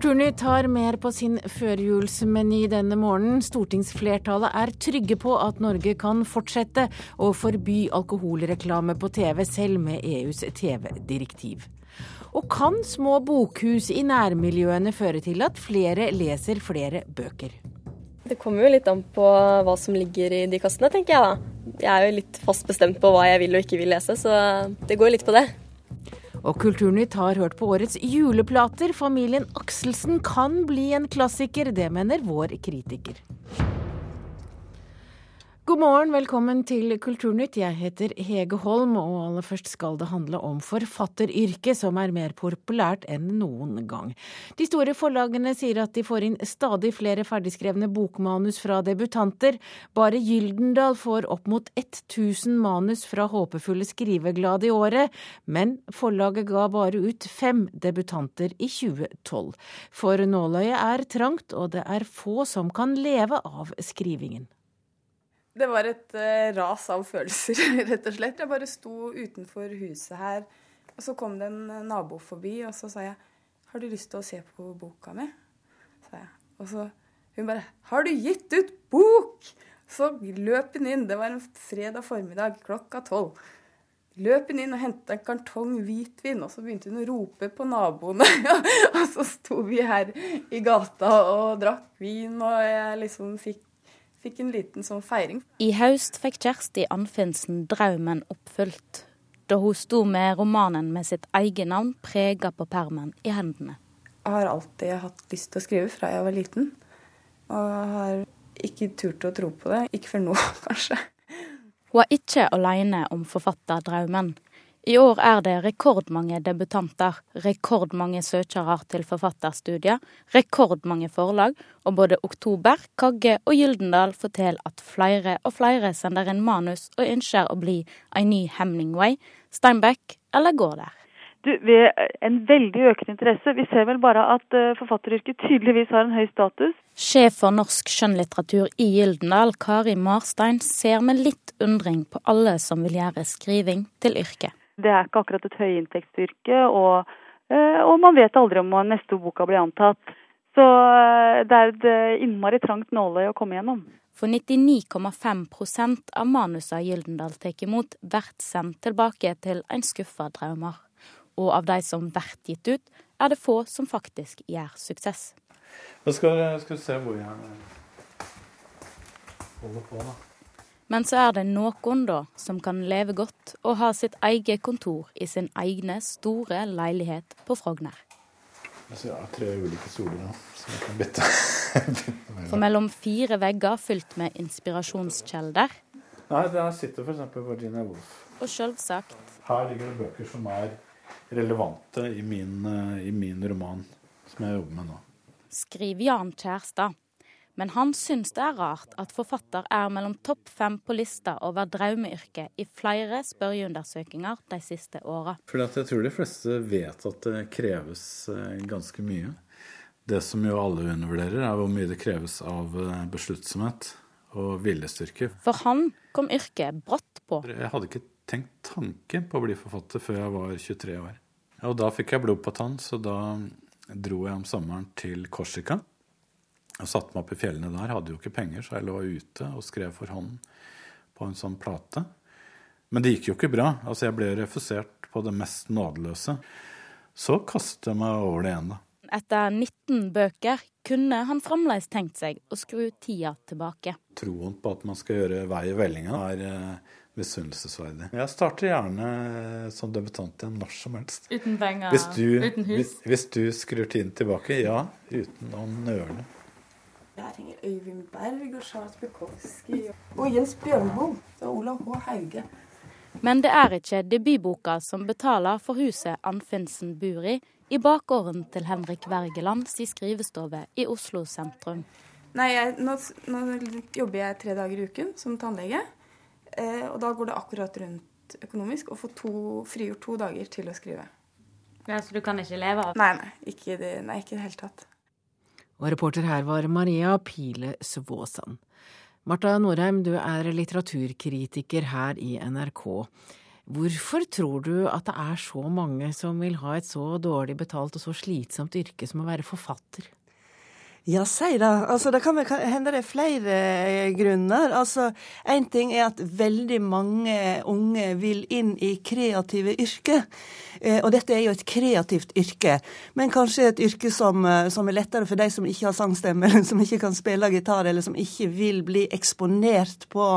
Kulturnytt har mer på sin førjulsmeny denne morgenen. Stortingsflertallet er trygge på at Norge kan fortsette å forby alkoholreklame på TV, selv med EUs TV-direktiv. Og kan små bokhus i nærmiljøene føre til at flere leser flere bøker? Det kommer jo litt an på hva som ligger i de kassene, tenker jeg da. Jeg er jo litt fast bestemt på hva jeg vil og ikke vil lese, så det går litt på det. Og Kulturnytt har hørt på årets juleplater. Familien Akselsen kan bli en klassiker, det mener vår kritiker. God morgen, velkommen til Kulturnytt. Jeg heter Hege Holm, og aller først skal det handle om forfatteryrket, som er mer populært enn noen gang. De store forlagene sier at de får inn stadig flere ferdigskrevne bokmanus fra debutanter. Bare Gyldendal får opp mot 1000 manus fra håpefulle skriveglade i året, men forlaget ga bare ut fem debutanter i 2012. For nåløyet er trangt, og det er få som kan leve av skrivingen. Det var et uh, ras av følelser, rett og slett. Jeg bare sto utenfor huset her, og så kom det en eh, nabo forbi, og så sa jeg 'Har du lyst til å se på boka mi?' sa jeg. Og så hun bare 'Har du gitt ut bok?' Så løp hun inn. Det var en fredag formiddag klokka tolv. Løp hun inn og henta en kartong hvitvin, og så begynte hun å rope på naboene. og så sto vi her i gata og drakk vin, og jeg liksom fikk fikk en liten sånn feiring. I høst fikk Kjersti Anfinsen drømmen oppfylt, da hun sto med romanen med sitt eget navn prega på permen i hendene. Jeg har alltid hatt lyst til å skrive fra jeg var liten, og har ikke turt å tro på det. Ikke før nå, kanskje. Hun er ikke alene om forfatterdrømmen. I år er det rekordmange debutanter, rekordmange søkere til forfatterstudier, rekordmange forlag, og både Oktober, Kagge og Gyldendal forteller at flere og flere sender inn manus og ønsker å bli en ny Hemningway, Steinbeck eller går der. Du, ved en veldig økende interesse. Vi ser vel bare at uh, forfatteryrket tydeligvis har en høy status. Sjef for norsk skjønnlitteratur i Gyldendal, Kari Marstein, ser med litt undring på alle som vil gjøre skriving til yrke. Det er ikke akkurat et høyinntektsyrke, og, eh, og man vet aldri om neste boka blir antatt. Så eh, det er et eh, innmari trangt nåløye å komme gjennom. For 99,5% av manusene Gyldendal tar imot, blir sendt tilbake til en skuffa drømmer. Og av de som blir gitt ut, er det få som faktisk gjør suksess. Da skal, skal vi se hvor jeg holder på, da. Men så er det noen da som kan leve godt og ha sitt eget kontor i sin egne store leilighet på Frogner. Altså, jeg har tre ulike soler nå, så jeg kan bytte. For mellom fire vegger fylt med inspirasjonskjelder Nei, der sitter f.eks. Virginia Woolf. Og selvsagt Her ligger det bøker som er relevante i min, eh, i min roman, som jeg jobber med nå. Skriv Jan Kjærstad. Men han syns det er rart at forfatter er mellom topp fem på lista over drømmeyrket i flere spørreundersøkelser de siste åra. Jeg tror de fleste vet at det kreves eh, ganske mye. Det som jo alle undervurderer, er hvor mye det kreves av eh, besluttsomhet og viljestyrke. For han kom yrket brått på. Jeg hadde ikke tenkt tanken på å bli forfatter før jeg var 23 år. Og da fikk jeg blod på tann, så da dro jeg om sommeren til Korsika. Jeg satte meg opp i fjellene der, hadde jo ikke penger, så jeg lå ute og skrev for hånden på en sånn plate. Men det gikk jo ikke bra. Altså, jeg ble refusert på det mest nådeløse. Så kastet jeg meg over det igjen, da. Etter 19 bøker kunne han fremdeles tenkt seg å skru tida tilbake. Troen på at man skal gjøre vei i vellinga, er eh, misunnelsesverdig. Jeg starter gjerne som debutant igjen når som helst. Uten penger, uten hus? Hvis, hvis du skrur tiden tilbake, ja. Uten å nøle. Jeg henger Øyvind Berg og Charles Bukowski og Jens Bjørnboe og Olav H. Hauge. Men det er ikke debutboka som betaler for huset Anfinsen bor i, i bakgården til Henrik Wergeland si skrivestove i Oslo sentrum. Nei, jeg, nå, nå, jobber jeg tre dager i uken som tannlege. Eh, og da går det akkurat rundt økonomisk å få to, frigjort to dager til å skrive. Ja, Så du kan ikke leve av det? nei. Nei, ikke i det hele tatt. Og reporter her var Maria Pile Svåsand. Marta Norheim, du er litteraturkritiker her i NRK. Hvorfor tror du at det er så mange som vil ha et så dårlig betalt og så slitsomt yrke som å være forfatter? Ja, si det. Altså, det kan vel hende det er flere eh, grunner. Altså, Én ting er at veldig mange unge vil inn i kreative yrker. Eh, og dette er jo et kreativt yrke, men kanskje et yrke som, eh, som, er lettere for de som ikke har sangstemme, eller som ikke kan spille gitar, eller som ikke vil bli eksponert på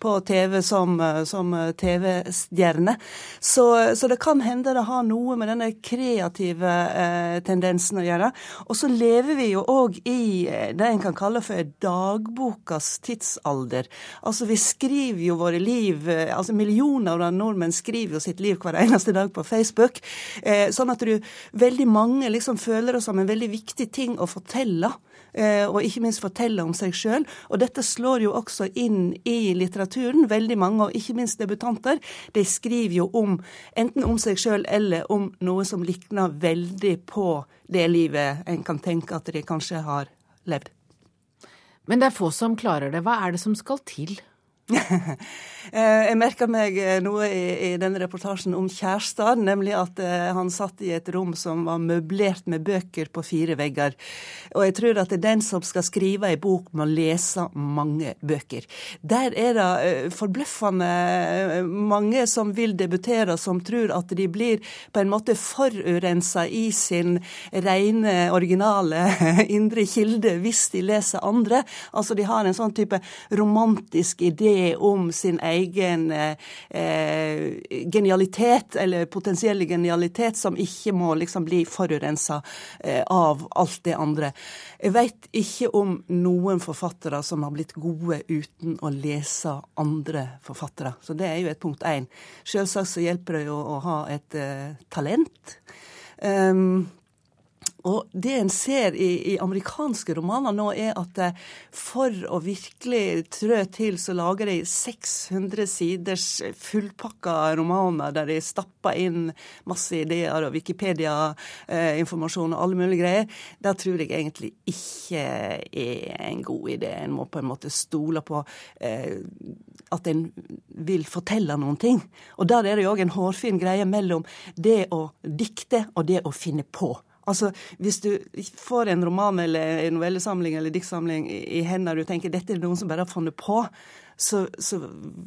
på TV som, eh, som TV-stjerne. Så, så, det kan hende det har noe med denne kreative eh, tendensen å gjøre. Og så lever vi jo òg i eh, det en kan kalle for dagbokas tidsalder. Altså vi skriver jo våre liv altså Millioner av nordmenn skriver jo sitt liv hver eneste dag på Facebook. Eh, sånn at du veldig mange liksom føler det som en veldig viktig ting å fortelle. Eh, og ikke minst fortelle om seg sjøl. Og dette slår jo også inn i litteraturen. Veldig mange, og ikke minst debutanter, de skriver jo om enten om seg sjøl eller om noe som likner veldig på det livet en kan tenke at de kanskje har levd. Men det er få som klarer det. Hva er det som skal til? Eh, jeg merka meg eh, noe i, i, denne reportasjen om Kjærstad, nemlig at uh, han satt i et rom som var møblert med bøker på fire vegger. Og jeg tror at det er den som skal skrive ei bok, må lese mange bøker. Der er det forbløffende mange som vil debutere, som tror at de blir på en måte forurensa i sin rene, originale indre kilde hvis de leser andre. Altså de har en sånn type romantisk idé om sin egen eh, eh, genialitet, eller potensielle genialitet, som ikke må liksom bli forurensa eh, av alt det andre. Jeg veit ikke om noen forfattere som har blitt gode uten å lese andre forfattere. Så det er jo et punkt én. Selvsagt så hjelper det jo å ha et talent. Um, og det en ser i, i, amerikanske romaner nå, er at eh, for å virkelig trø til, så lager de 600 siders fullpakka romaner der de stapper inn masse ideer og Wikipedia-informasjon og alle mulige greier. Det tror jeg egentlig ikke er en god idé. En må på en måte stole på eh, at en vil fortelle noen ting. Og der er det jo òg en hårfin greie mellom det å dikte og det å finne på. Altså, Hvis du får en roman eller en novellesamling eller diktsamling i hendene og du tenker dette er noen som bare har funnet på, så, så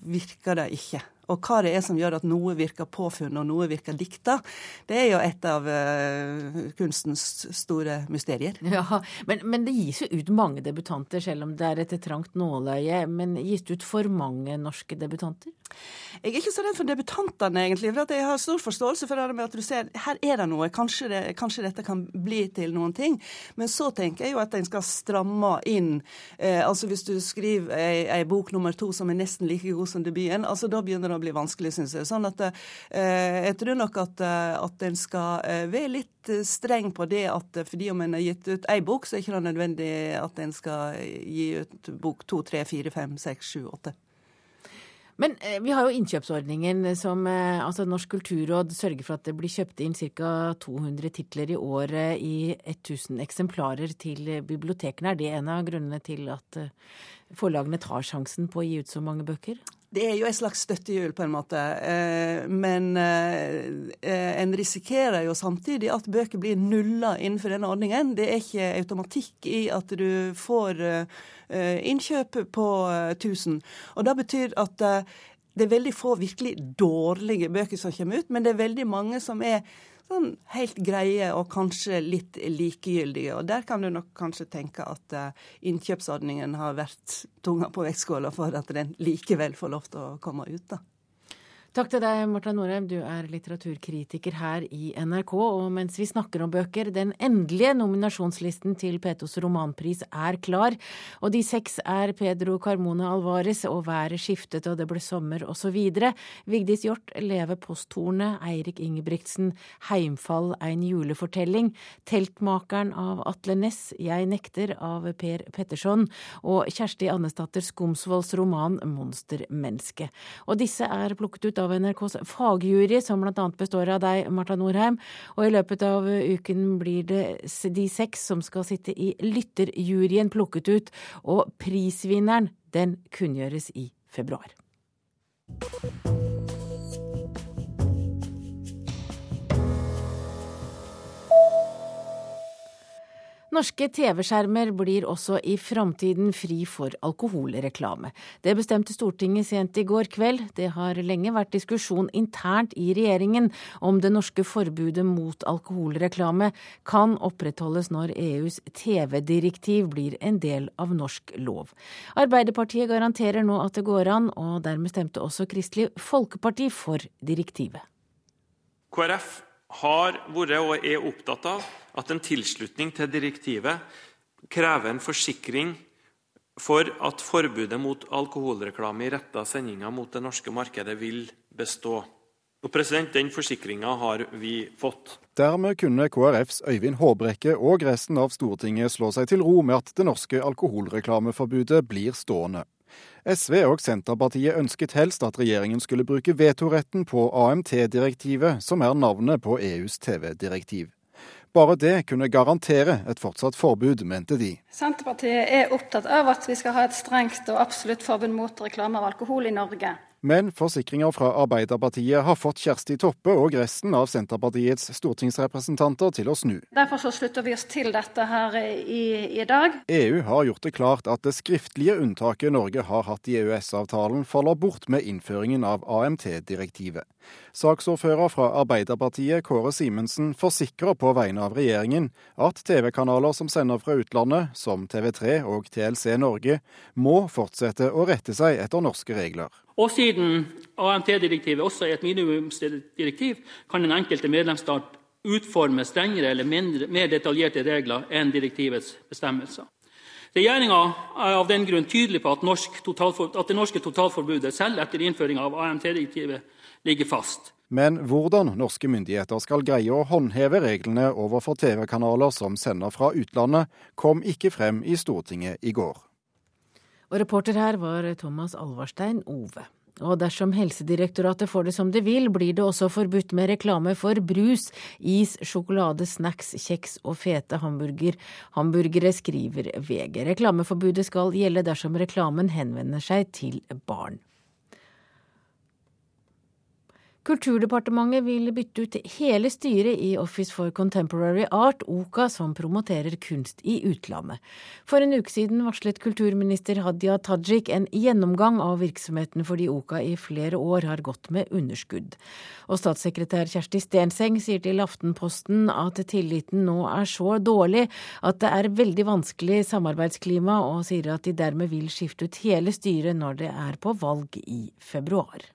virker det ikke. Og hva det er som gjør at noe virker påfunnet og noe virker dikta, det er jo et av uh, kunstens store mysterier. Ja, men, men, det gis jo ut mange debutanter, selv om det er et trangt nåløye. Men gis det ut for mange norske debutanter? Jeg er ikke så redd for debutantene, egentlig. For jeg har stor forståelse for det med at du ser her er det noe, kanskje, det, kanskje dette kan bli til noen ting. Men så tenker jeg jo at en skal stramme inn. Eh, altså hvis du skriver ei, ei bok nummer to som er nesten like god som debuten, altså da begynner det å bli vanskelig, syns jeg. Sånn at eh, jeg tror nok at, eh, at en skal eh, være litt streng på det at fordi om en har gitt ut ei bok, så er det ikke nødvendig at en skal gi ut bok to, tre, fire, fem, seks, sju, åtte. Men vi har jo innkjøpsordningen som altså Norsk kulturråd sørger for at det blir kjøpt inn ca. 200 titler i året i 1000 eksemplarer til bibliotekene. Er det en av grunnene til at forlagene tar sjansen på å gi ut så mange bøker? Det er jo et slags støttehjul, på en måte. Eh, men eh, en risikerer jo samtidig at bøker blir nulla innenfor denne ordningen. Det er ikke automatikk i at du får eh, innkjøp på 1000. Og det betyr at det er veldig få virkelig dårlige bøker som kommer ut, men det er veldig mange som er sånn helt greie og kanskje litt likegyldige. Og der kan du nok kanskje tenke at uh, innkjøpsordningen har vært tunga på vektskåla for at den likevel får lov til å komme ut. da. Takk til deg, Marta Norheim. Du er litteraturkritiker her i NRK. Og mens vi snakker om bøker, den endelige nominasjonslisten til Petos romanpris er klar. Og de seks er Pedro Carmona Alvarez og Været skiftet og Det ble sommer osv. Vigdis Hjort, Leve posthornet, Eirik Ingebrigtsen, Heimfall, ein julefortelling, Teltmakeren av Atle Næss, Jeg nekter av Per Petterson og Kjersti Annesdatter Skomsvolds roman Monstermenneske. Og disse er plukket ut av av NRKs fagjury, som bl.a. består av deg, Marta Norheim. Og i løpet av uken blir det de seks som skal sitte i lytterjuryen plukket ut. Og prisvinneren, den kunngjøres i februar. Norske TV-skjermer blir også i framtiden fri for alkoholreklame. Det bestemte Stortinget sent i går kveld. Det har lenge vært diskusjon internt i regjeringen om det norske forbudet mot alkoholreklame kan opprettholdes når EUs TV-direktiv blir en del av norsk lov. Arbeiderpartiet garanterer nå at det går an, og dermed stemte også Kristelig Folkeparti for direktivet. KrF har vært og er opptatt av at en tilslutning til direktivet krever en forsikring for at forbudet mot alkoholreklame i retta sendinger mot det norske markedet vil bestå. Og president, Den forsikringa har vi fått. Dermed kunne KrFs Øyvind Håbrekke og resten av Stortinget slå seg til ro med at det norske alkoholreklameforbudet blir stående. SV og Senterpartiet ønsket helst at regjeringen skulle bruke vetoretten på AMT-direktivet, som er navnet på EUs TV-direktiv. Bare det kunne garantere et fortsatt forbud, mente de. Senterpartiet er opptatt av at vi skal ha et strengt og absolutt forbud mot reklame av alkohol i Norge. Men forsikringer fra Arbeiderpartiet har fått Kjersti Toppe og resten av Senterpartiets stortingsrepresentanter til å snu. Derfor så slutter vi oss til dette her i, i dag. EU har gjort det klart at det skriftlige unntaket Norge har hatt i EØS-avtalen, faller bort med innføringen av AMT-direktivet. Saksordfører fra Arbeiderpartiet, Kåre Simensen, forsikrer på vegne av regjeringen at TV-kanaler som sender fra utlandet, som TV3 og TLC Norge, må fortsette å rette seg etter norske regler. Og siden AMT-direktivet også er et minimumsdirektiv, kan den enkelte medlemsstat utforme strengere eller mindre, mer detaljerte regler enn direktivets bestemmelser. Regjeringa er av den grunn tydelig på at, at det norske totalforbudet selv etter innføring av AMT-direktivet ligger fast. Men hvordan norske myndigheter skal greie å håndheve reglene overfor TV-kanaler som sender fra utlandet, kom ikke frem i Stortinget i går. Og reporter her var Thomas Alvarstein Ove. Og dersom Helsedirektoratet får det som det vil, blir det også forbudt med reklame for brus, is, sjokolade, snacks, kjeks og fete hamburger. hamburgere, skriver VG. Reklameforbudet skal gjelde dersom reklamen henvender seg til barn. Kulturdepartementet vil bytte ut hele styret i Office for Contemporary Art, OCA, som promoterer kunst i utlandet. For en uke siden varslet kulturminister Hadia Tajik en gjennomgang av virksomheten fordi OCA i flere år har gått med underskudd. Og statssekretær Kjersti Stenseng sier til Aftenposten at tilliten nå er så dårlig at det er veldig vanskelig samarbeidsklima, og sier at de dermed vil skifte ut hele styret når det er på valg i februar.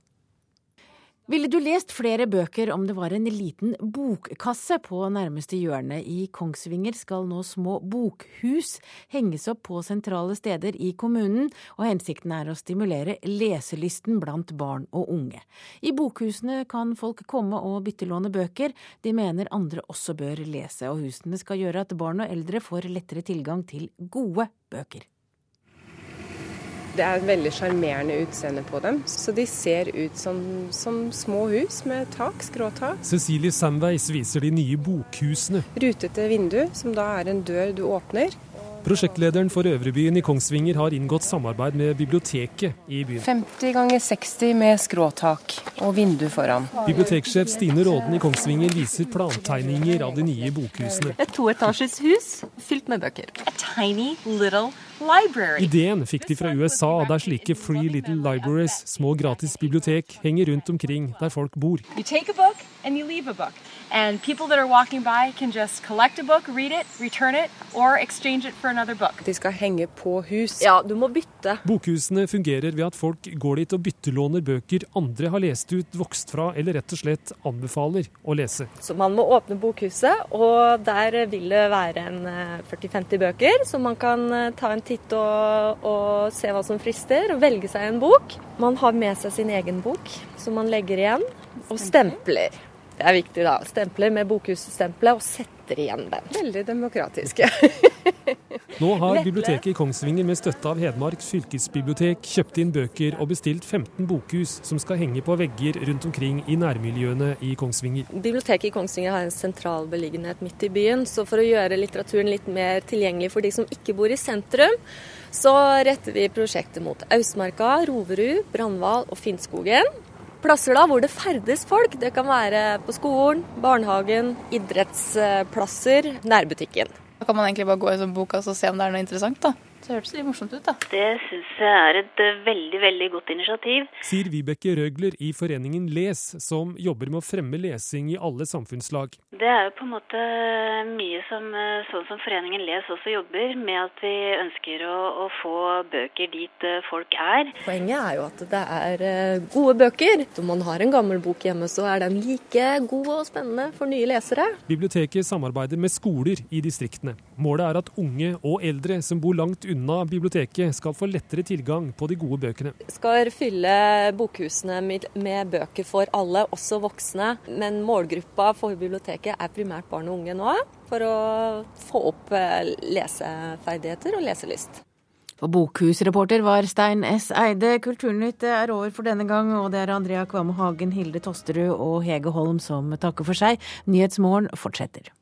Ville du lest flere bøker om det var en liten bokkasse på nærmeste hjørne? I Kongsvinger skal nå små bokhus henges opp på sentrale steder i kommunen, og hensikten er å stimulere leselysten blant barn og unge. I bokhusene kan folk komme og byttelåne bøker de mener andre også bør lese, og husene skal gjøre at barn og eldre får lettere tilgang til gode bøker. Det er et veldig sjarmerende utseende på dem. Så de ser ut som, som små hus med tak, skråtak. Cecilie Sandveis viser de nye bokhusene. Rutete vindu, som da er en dør du åpner. Prosjektlederen for Øvrebyen i Kongsvinger har inngått samarbeid med biblioteket i byen. 50 ganger 60 med skråtak og vindu foran. Biblioteksjef Stine Råden i Kongsvinger viser plantegninger av de nye bokhusene. Et toetasjes hus fylt med bøker. A tiny little. Ideen fikk de fra USA, der slike Free Little Libraries, små gratis bibliotek, henger rundt omkring der folk bor. You take a book and you leave a book. And people that are walking by can just collect a book, read it, it, or exchange it for another book. De skal henge på hus. Ja, du må bytte. Bokhusene fungerer ved at folk går dit og byttelåner bøker andre har lest ut, vokst fra, eller rett og slett anbefaler å lese. Så man må åpne bokhuset, og der vil det være en 40-50 eh, bøker, som man kan eh, ta en titt og, og se hva som frister, og velge seg en bok. Man har med seg sin egen bok, som man legger igjen, og stempler. Det er viktig, da. Stempler med bokhusstempelet og setter igjen den. Veldig demokratiske. Nå har biblioteket i Kongsvinger med støtte av Hedmark fylkesbibliotek kjøpt inn bøker og bestilt 15 bokhus som skal henge på vegger rundt omkring i nærmiljøene i Kongsvinger. Biblioteket i Kongsvinger har en sentral beliggenhet midt i byen, så for å gjøre litteraturen litt mer tilgjengelig for de som ikke bor i sentrum, så retter vi prosjektet mot Austmarka, Roverud, Brandval og Finnskogen. Plasser da hvor det ferdes folk. Det kan være på skolen, barnehagen, idrettsplasser, nærbutikken. Da kan man egentlig bare gå i sånn boka og se om det er noe interessant. da. Så det hørtes litt morsomt ut, da. Det syns jeg er et eh, veldig, veldig godt initiativ. Sier Vibeke Røgler i foreningen Les, som jobber med å fremme lesing i alle samfunnslag. Det er jo på en måte mye som eh, sånn som foreningen Les også jobber, med at vi ønsker å, å få bøker dit eh, folk er. Poenget er jo at det er gode bøker. Om man har en gammel bok hjemme, så er den like god og spennende for nye lesere. Biblioteket samarbeider med skoler i distriktene. Målet er at unge og eldre som bor langt unna biblioteket skal få lettere tilgang på de gode bøkene. Vi Skal fylle bokhusene med bøker for alle, også voksne. Men målgruppa for biblioteket er primært barn og unge nå, for å få opp eh, leseferdigheter og leselyst. For bokhusreporter var Stein S. Eide. Kulturnytt er over for denne gang, og det er Andrea Kvamme Hagen, Hilde Tosterud og Hege Holm som takker for seg. Nyhetsmorgen fortsetter.